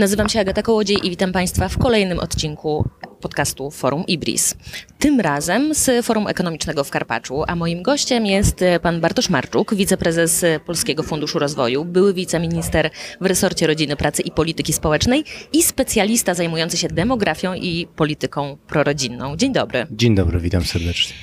Nazywam się Agata Kołodziej i witam Państwa w kolejnym odcinku podcastu Forum Ibris. Tym razem z Forum Ekonomicznego w Karpaczu, a moim gościem jest pan Bartosz Marczuk, wiceprezes Polskiego Funduszu Rozwoju, były wiceminister w resorcie rodziny, pracy i polityki społecznej i specjalista zajmujący się demografią i polityką prorodzinną. Dzień dobry. Dzień dobry, witam serdecznie.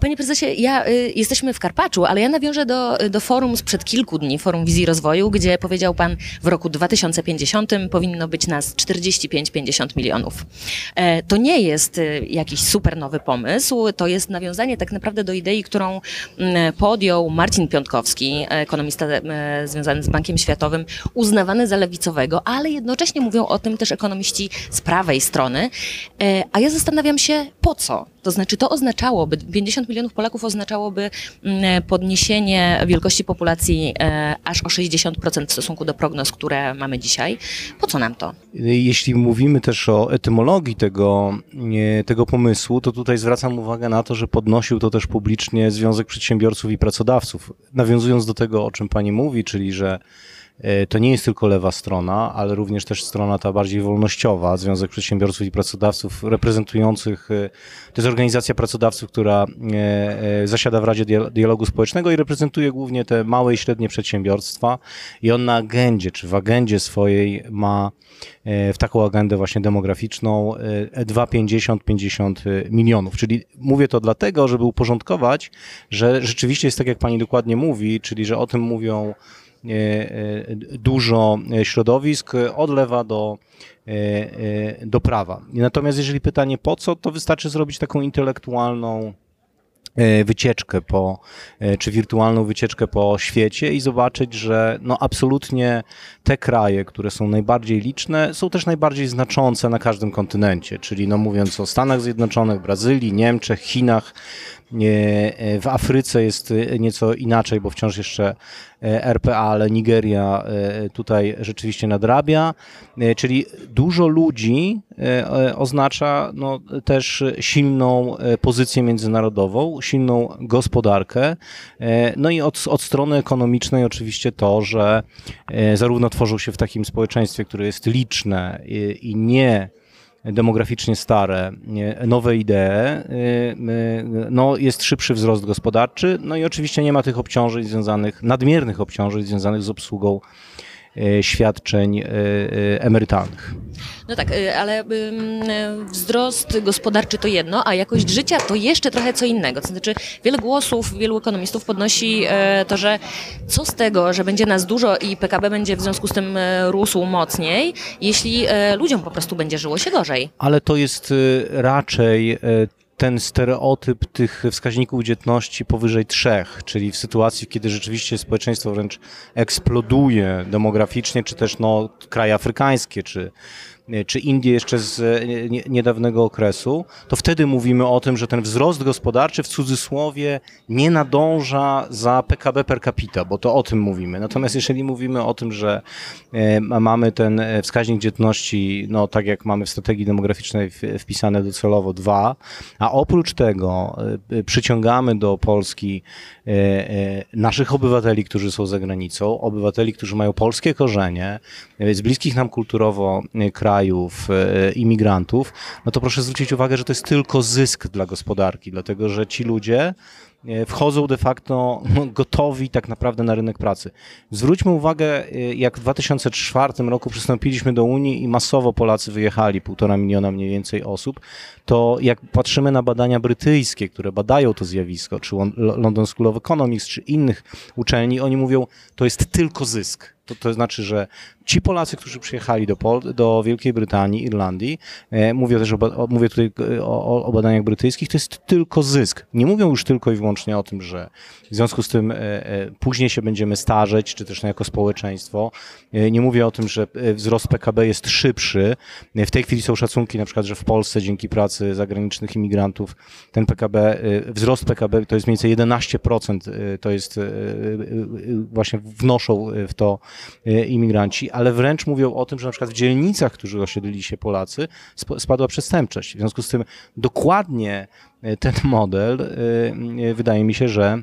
Panie prezesie, ja, y, jesteśmy w Karpaczu, ale ja nawiążę do, do forum sprzed kilku dni, Forum Wizji Rozwoju, gdzie powiedział pan, w roku 2050 powinno być nas 45-50 milionów. E, to nie jest y, jakiś super nowy pomysł, to jest nawiązanie tak naprawdę do idei, którą mm, podjął Marcin Piątkowski, ekonomista e, związany z Bankiem Światowym, uznawany za lewicowego, ale jednocześnie mówią o tym też ekonomiści z prawej strony. E, a ja zastanawiam się, po co? To znaczy, to oznaczałoby, 50 milionów Polaków oznaczałoby mm, podniesienie wielkości populacji e, aż o 60% w stosunku do prognoz, które mamy dzisiaj. Po co nam to? Jeśli mówimy też o etymologii tego, tego pomysłu, to tutaj zwracam uwagę na to, że podnosił to też publicznie Związek Przedsiębiorców i Pracodawców. Nawiązując do tego, o czym pani mówi, czyli że to nie jest tylko lewa strona, ale również też strona ta bardziej wolnościowa, Związek Przedsiębiorców i Pracodawców reprezentujących, e, to jest organizacja pracodawców, która e, zasiada w Radzie Dialogu Społecznego i reprezentuje głównie te małe i średnie przedsiębiorstwa i on na agendzie, czy w agendzie swojej ma w taką agendę właśnie demograficzną 2,50-50 milionów. Czyli mówię to dlatego, żeby uporządkować, że rzeczywiście jest tak, jak pani dokładnie mówi, czyli że o tym mówią E, e, dużo środowisk od lewa do, e, do prawa. Natomiast jeżeli pytanie po co, to wystarczy zrobić taką intelektualną wycieczkę po, czy wirtualną wycieczkę po świecie i zobaczyć, że no absolutnie te kraje, które są najbardziej liczne, są też najbardziej znaczące na każdym kontynencie, czyli no mówiąc o Stanach Zjednoczonych, Brazylii, Niemczech, Chinach, w Afryce jest nieco inaczej, bo wciąż jeszcze E, RPA, ale Nigeria e, tutaj rzeczywiście nadrabia, e, czyli dużo ludzi oznacza no, też silną pozycję międzynarodową, silną gospodarkę, no i od, od strony ekonomicznej oczywiście to, że zarówno tworzą się w takim społeczeństwie, które jest liczne i nie demograficznie stare, nowe idee, y, y, no jest szybszy wzrost gospodarczy, no i oczywiście nie ma tych obciążeń związanych, nadmiernych obciążeń związanych z obsługą świadczeń e, e, emerytalnych. No tak, ale wzrost gospodarczy to jedno, a jakość życia to jeszcze trochę co innego. To znaczy, wiele głosów, wielu ekonomistów podnosi to, że co z tego, że będzie nas dużo i PKB będzie w związku z tym rósł mocniej, jeśli ludziom po prostu będzie żyło się gorzej. Ale to jest raczej ten stereotyp tych wskaźników dzietności powyżej trzech, czyli w sytuacji, kiedy rzeczywiście społeczeństwo wręcz eksploduje demograficznie, czy też no, kraje afrykańskie, czy czy Indie jeszcze z e, niedawnego okresu, to wtedy mówimy o tym, że ten wzrost gospodarczy w cudzysłowie nie nadąża za PKB per capita, bo to o tym mówimy. Natomiast jeżeli mówimy o tym, że e, mamy ten wskaźnik dzietności, no tak jak mamy w strategii demograficznej wpisane docelowo dwa, a oprócz tego przyciągamy do Polski naszych obywateli, którzy są za granicą, obywateli, którzy mają polskie korzenie, z bliskich nam kulturowo krajów, krajów, e, imigrantów, no to proszę zwrócić uwagę, że to jest tylko zysk dla gospodarki, dlatego że ci ludzie e, wchodzą de facto no, gotowi tak naprawdę na rynek pracy. Zwróćmy uwagę, e, jak w 2004 roku przystąpiliśmy do Unii i masowo Polacy wyjechali, półtora miliona mniej więcej osób, to jak patrzymy na badania brytyjskie, które badają to zjawisko, czy London School of Economics, czy innych uczelni, oni mówią, to jest tylko zysk. To, to znaczy, że ci Polacy, którzy przyjechali do, Pol do Wielkiej Brytanii, Irlandii, e, mówię też o, mówię tutaj e, o, o, badaniach brytyjskich, to jest tylko zysk. Nie mówią już tylko i wyłącznie o tym, że w związku z tym e, e, później się będziemy starzeć, czy też no jako społeczeństwo. E, nie mówię o tym, że e, wzrost PKB jest szybszy. W tej chwili są szacunki na przykład, że w Polsce dzięki pracy zagranicznych imigrantów ten PKB, wzrost PKB to jest mniej więcej 11%, to jest właśnie wnoszą w to imigranci, ale wręcz mówią o tym, że na przykład w dzielnicach, w których osiedlili się Polacy, spadła przestępczość. W związku z tym dokładnie e, ten model, e, wydaje mi się, że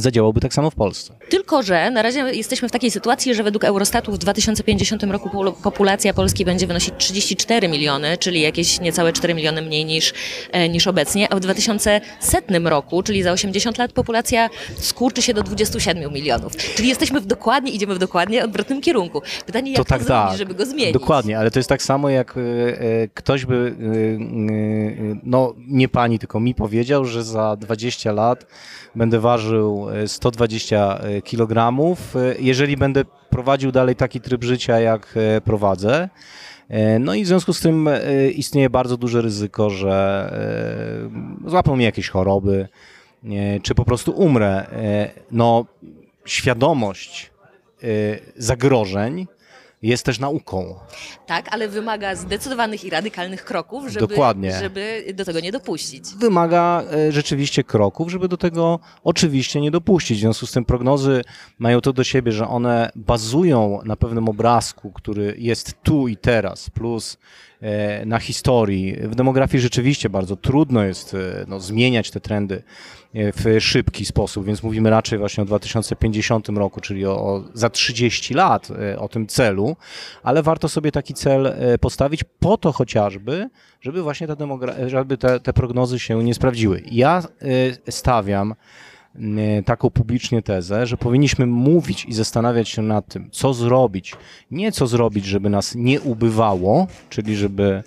zadziałałby tak samo w Polsce. Tylko, że na razie jesteśmy w takiej sytuacji, że według Eurostatu w 2050 roku populacja Polski będzie wynosić 34 miliony, czyli jakieś niecałe 4 miliony mniej niż, e, niż obecnie, a w 2100 roku, czyli za 80 lat, populacja skurczy się do 27 milionów. Czyli jesteśmy w dokładnie, idziemy w dokładnie odwrotnym kierunku. Pytanie, jak to, tak, to zrobić, tak. żeby go zmienić? Dokładnie, ale to jest tak samo, jak e, e, ktoś by, no nie pani, tylko mi powiedział, że za 20 lat będę ważył 120 e, kg. E, jeżeli będę prowadził dalej taki tryb życia, jak e, prowadzę, no i w związku z tym istnieje bardzo duże ryzyko, że złapią mnie jakieś choroby, czy po prostu umrę. No, świadomość zagrożeń jest też nauką. Tak, ale wymaga zdecydowanych i radykalnych kroków, żeby, Dokładnie. żeby do tego nie dopuścić. Wymaga e, rzeczywiście kroków, żeby do tego oczywiście nie dopuścić. W związku z tym prognozy mają to do siebie, że one bazują na pewnym obrazku, który jest tu i teraz, plus na historii. W demografii rzeczywiście bardzo trudno jest e, no, zmieniać te trendy w szybki sposób, więc mówimy raczej właśnie o 2050 roku, czyli o, o, za 30 lat e, o tym celu, ale warto sobie taki cel e, postawić po to chociażby, żeby właśnie ta żeby te, te prognozy się nie sprawdziły. Ja e, stawiam taką publicznie tezę, że powinniśmy mówić i zastanawiać się nad tym, co zrobić. Nie co zrobić, żeby nas nie ubywało, czyli żeby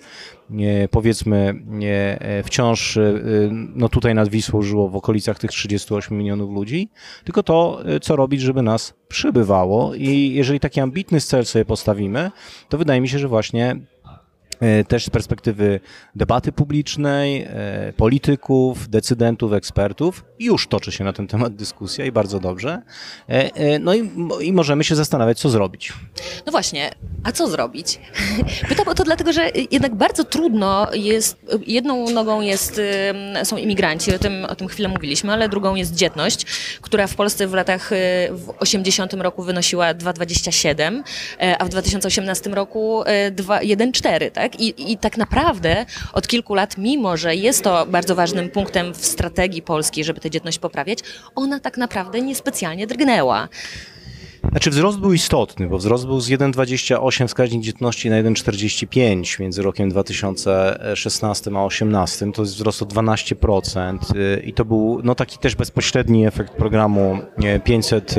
powiedzmy e, wciąż e, no tutaj nad Wisłą żyło w okolicach tych 38 milionów ludzi, tylko to, e, co robić, żeby nas przybywało i jeżeli taki ambitny cel sobie postawimy, to wydaje mi się, że właśnie E, też z perspektywy debaty publicznej, e, polityków, decydentów, ekspertów. Już toczy się na ten temat dyskusja i bardzo dobrze. E, no i, i możemy się zastanawiać, co zrobić. No właśnie, a co zrobić? Pytam o to dlatego, że jednak bardzo trudno jest, jedną nogą jest, są imigranci, o tym, o tym chwilę mówiliśmy, ale drugą jest dzietność, która w Polsce w latach w 80 roku wynosiła 2,27, a w 2018 roku 2,14, tak? I, I tak naprawdę od kilku lat, mimo że jest to bardzo ważnym punktem w strategii polskiej, żeby tę dzietność poprawiać, ona tak naprawdę niespecjalnie drgnęła. Znaczy wzrost był istotny, bo wzrost był z 1,28 wskaźnik dzietności na 1,45 między rokiem 2016 a 2018. To jest wzrost o 12% i to był no, taki też bezpośredni efekt programu 500.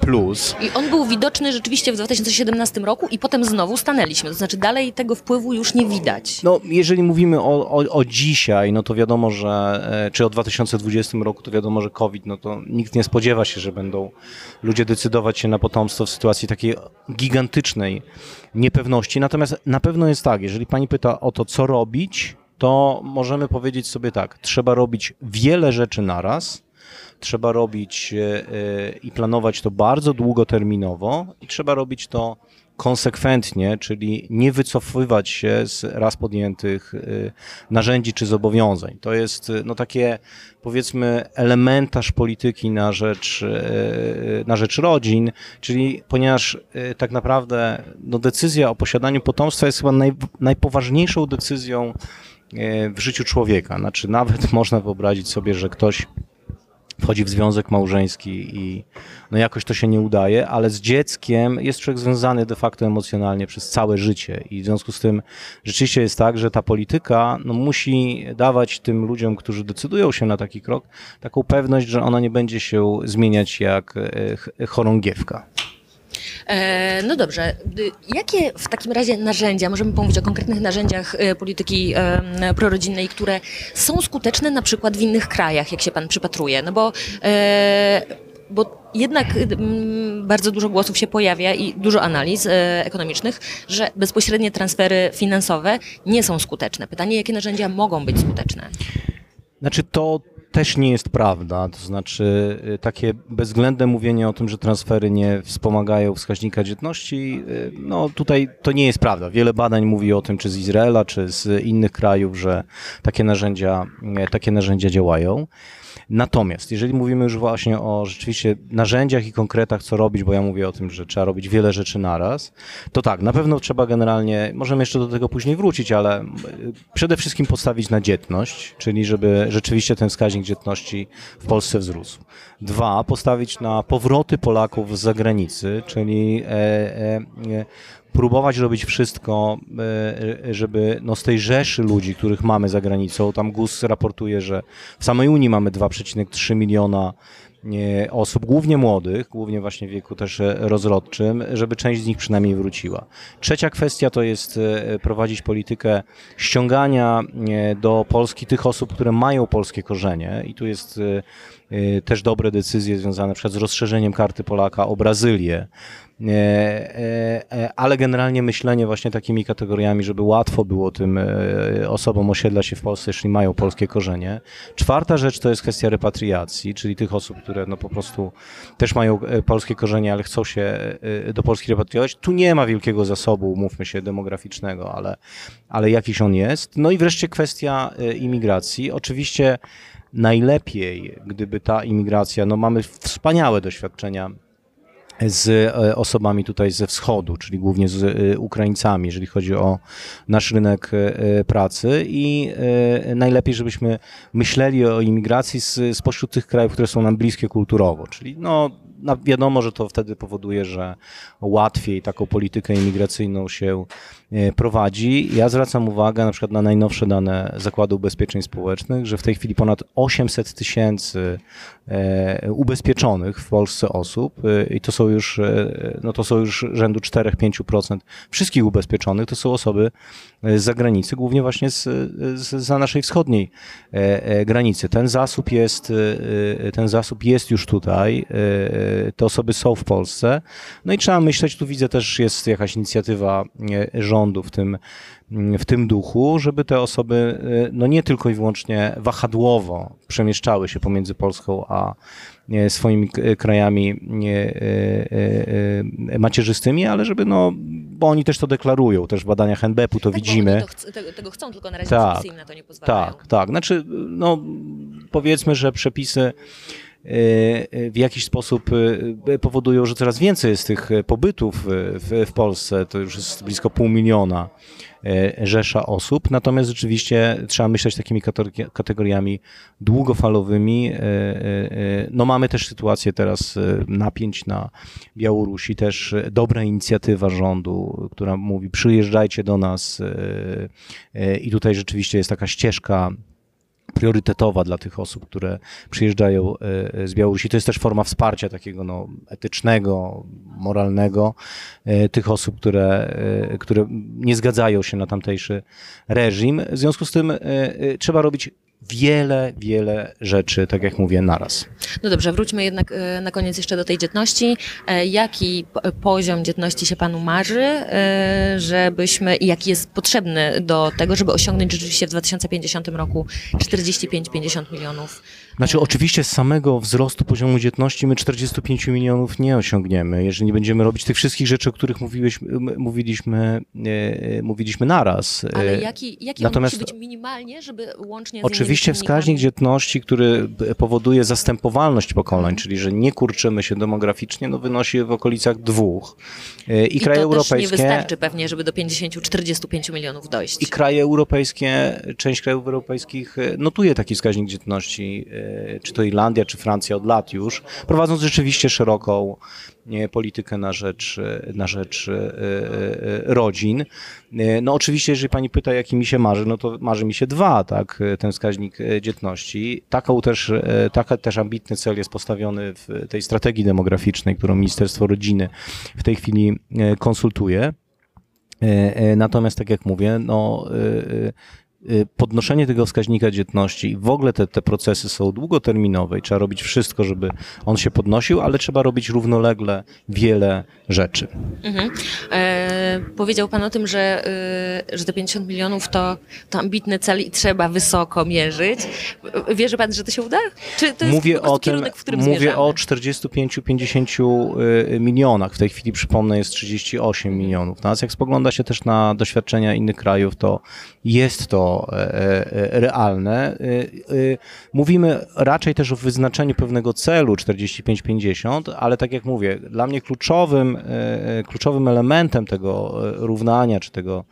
Plus. I on był widoczny rzeczywiście w 2017 roku i potem znowu stanęliśmy, to znaczy dalej tego wpływu już nie widać. No, jeżeli mówimy o, o, o dzisiaj, no to wiadomo, że czy o 2020 roku, to wiadomo, że COVID, no to nikt nie spodziewa się, że będą ludzie decydować się na potomstwo w sytuacji takiej gigantycznej niepewności. Natomiast na pewno jest tak, jeżeli pani pyta o to, co robić, to możemy powiedzieć sobie tak, trzeba robić wiele rzeczy naraz, trzeba robić e, e, i planować to bardzo długoterminowo i trzeba robić to konsekwentnie, czyli nie wycofywać się z raz podjętych y, narzędzi czy zobowiązań. To jest y, no, takie powiedzmy elementarz polityki na rzecz, y, na rzecz rodzin, czyli ponieważ tak naprawdę no, decyzja o posiadaniu potomstwa jest chyba naj, najpoważniejszą decyzją w życiu człowieka. Znaczy nawet można wyobrazić sobie, że ktoś wchodzi w związek małżeński i no jakoś to się nie udaje, ale z dzieckiem jest człowiek związany de facto emocjonalnie przez całe życie i w związku z tym rzeczywiście jest tak, że ta polityka no, musi dawać tym ludziom, którzy decydują się na taki krok, taką pewność, że ona nie będzie się zmieniać jak e, chorągiewka. E, no dobrze, jakie w takim razie narzędzia, możemy pomówić o konkretnych narzędziach e, polityki prorodzinnej, które są skuteczne na przykład w innych krajach, jak się pan przypatruje? No bo e, bo jednak bardzo dużo głosów się pojawia i dużo analiz ekonomicznych, że bezpośrednie transfery finansowe nie są skuteczne. Pytanie, jakie narzędzia mogą być skuteczne? Znaczy to też nie jest prawda. To znaczy, y, takie bezwzględne mówienie o tym, że transfery nie wspomagają wskaźnika dzietności, y, no tutaj to nie jest prawda. Wiele badań mówi o tym, czy z Izraela, czy z innych krajów, że takie narzędzia, y, takie narzędzia działają. Natomiast jeżeli mówimy już właśnie o rzeczywiście narzędziach i konkretach, co robić, bo ja mówię o tym, że trzeba robić wiele rzeczy naraz, to tak, na pewno trzeba generalnie, możemy jeszcze do tego później wrócić, ale przede wszystkim postawić na dzietność, czyli żeby rzeczywiście ten wskaźnik wskaźnik dzietności w Polsce wzrósł. Dwa, postawić na powroty Polaków z zagranicy, czyli e, e, próbować robić wszystko, żeby no z tej rzeszy ludzi, których mamy za granicą, tam GUS raportuje, że w samej Unii mamy 2,3 miliona osób, głównie młodych, głównie właśnie w wieku też e, rozrodczym, żeby część z nich przynajmniej wróciła. Trzecia kwestia to jest e, prowadzić politykę ściągania e, do Polski tych osób, które mają polskie korzenie i tu jest też dobre decyzje związane na przykład z rozszerzeniem karty Polaka o Brazylię, E, e, e, ale generalnie myślenie właśnie takimi kategoriami, żeby łatwo było tym osobom osiedlać się w Polsce, jeśli mają polskie korzenie. Czwarta rzecz to jest kwestia repatriacji, czyli tych osób, które no po prostu też mają polskie korzenie, ale chcą się do Polski repatriować. Tu nie ma wielkiego zasobu, mówmy się, demograficznego, ale, ale jakiś on jest. No i wreszcie kwestia imigracji. Oczywiście najlepiej, gdyby ta imigracja, no mamy wspaniałe doświadczenia z e, osobami tutaj ze wschodu, czyli głównie z e, Ukraińcami, jeżeli chodzi o nasz rynek e, pracy i najlepiej, żebyśmy myśleli o imigracji z, spośród tych krajów, które są nam bliskie kulturowo, czyli no wiadomo, że to wtedy powoduje, że łatwiej taką politykę imigracyjną się prowadzi. Ja zwracam uwagę na przykład na najnowsze dane Zakładu Ubezpieczeń Społecznych, że w tej chwili ponad 800 tysięcy ubezpieczonych w Polsce osób i to są już, no to są już rzędu 4-5% wszystkich ubezpieczonych, to są osoby z zagranicy, głównie właśnie z, z, za naszej wschodniej granicy. Ten zasób jest, ten zasób jest już tutaj te osoby są w Polsce. No i trzeba myśleć, tu widzę też jest jakaś inicjatywa rządu w tym, w tym duchu, żeby te osoby no nie tylko i wyłącznie wahadłowo przemieszczały się pomiędzy Polską a swoimi krajami macierzystymi, ale żeby no, bo oni też to deklarują, też w badaniach NBP-u to tak, widzimy. To ch tego chcą, tylko na razie tak, przepisy im na to nie pozwalają. Tak, tak. Znaczy, no powiedzmy, że przepisy w jakiś sposób powodują, że coraz więcej jest tych pobytów w, w Polsce. To już jest blisko pół miliona rzesza osób. Natomiast rzeczywiście trzeba myśleć takimi kategoriami długofalowymi. No mamy też sytuację teraz napięć na Białorusi, też dobra inicjatywa rządu, która mówi przyjeżdżajcie do nas i tutaj rzeczywiście jest taka ścieżka priorytetowa dla tych osób, które przyjeżdżają e, z Białorusi. To jest też forma wsparcia takiego no, etycznego, moralnego e, tych osób, które, e, które nie zgadzają się na tamtejszy reżim. W związku z tym trzeba robić wiele, wiele rzeczy, tak jak mówię, naraz. No dobrze, wróćmy jednak e, na koniec jeszcze do tej dzietności. E, jaki poziom dzietności się Panu marzy, e, żebyśmy, i jaki jest potrzebny do tego, żeby osiągnąć rzeczywiście w 2050 roku 45-50 milionów znaczy, oczywiście z samego wzrostu poziomu dzietności my 45 milionów nie osiągniemy, jeżeli nie będziemy robić tych wszystkich rzeczy, o których mówiliśmy, mówiliśmy, mówiliśmy naraz. Ale jaki, jaki Natomiast, musi być minimalnie, żeby łącznie z Oczywiście wskaźnik dzietności, który powoduje zastępowalność pokoleń, czyli że nie kurczymy się demograficznie, no wynosi w okolicach dwóch. E, I, I kraje to europejskie. nie wystarczy pewnie, żeby do 50-45 milionów dojść. I kraje europejskie, część krajów europejskich e, notuje taki wskaźnik dzietności czy to Irlandia, czy Francja od lat już, prowadząc rzeczywiście szeroką politykę na rzecz, na rzecz e, e, rodzin. E, no oczywiście, jeżeli pani pyta, jaki mi się marzy, no to marzy mi się dwa, tak, ten wskaźnik dzietności. Taką też, taka też ambitny cel jest postawiony w tej strategii demograficznej, którą Ministerstwo Rodziny w tej chwili konsultuje. Natomiast, tak jak mówię, no, podnoszenie tego wskaźnika dzietności i w ogóle te, te procesy są długoterminowe i trzeba robić wszystko, żeby on się podnosił, ale trzeba robić równolegle wiele rzeczy. Mhm. E, powiedział Pan o tym, że, y, że te 50 milionów to, to ambitny cel i trzeba wysoko mierzyć. Wierzy Pan, że to się uda? Czy to jest mówię o tym, kierunek, w którym Mówię zmierzamy? o 45-50 y, milionach. W tej chwili, przypomnę, jest 38 milionów. Natomiast jak spogląda się też na doświadczenia innych krajów, to jest to e, e, realne. E, mówimy raczej też o wyznaczeniu pewnego celu 45-50, ale tak jak mówię, dla mnie kluczowym, kluczowym elementem tego równania, czy tego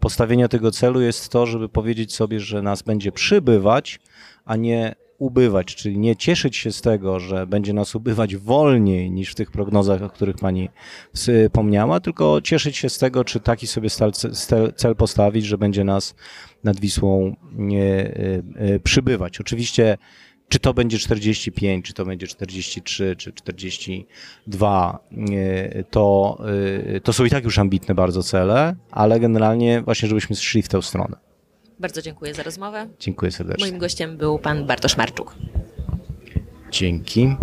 postawienia tego celu jest to, żeby powiedzieć sobie, że nas będzie przybywać, a nie ubywać, czyli nie cieszyć się z tego, że będzie nas ubywać wolniej niż w tych prognozach, o których pani wspomniała, tylko cieszyć się z tego, czy taki sobie cel- postawić, że będzie nas nad Wisłą y, y, przybywać. Oczywiście czy to będzie 45, czy to będzie 43, czy 42, y, to, y, to są i tak już ambitne bardzo cele, ale generalnie właśnie, żebyśmy szli w tę stronę. Bardzo dziękuję za rozmowę. Dziękuję serdecznie. Moim gościem był pan Bartosz Marczuk. Dzięki.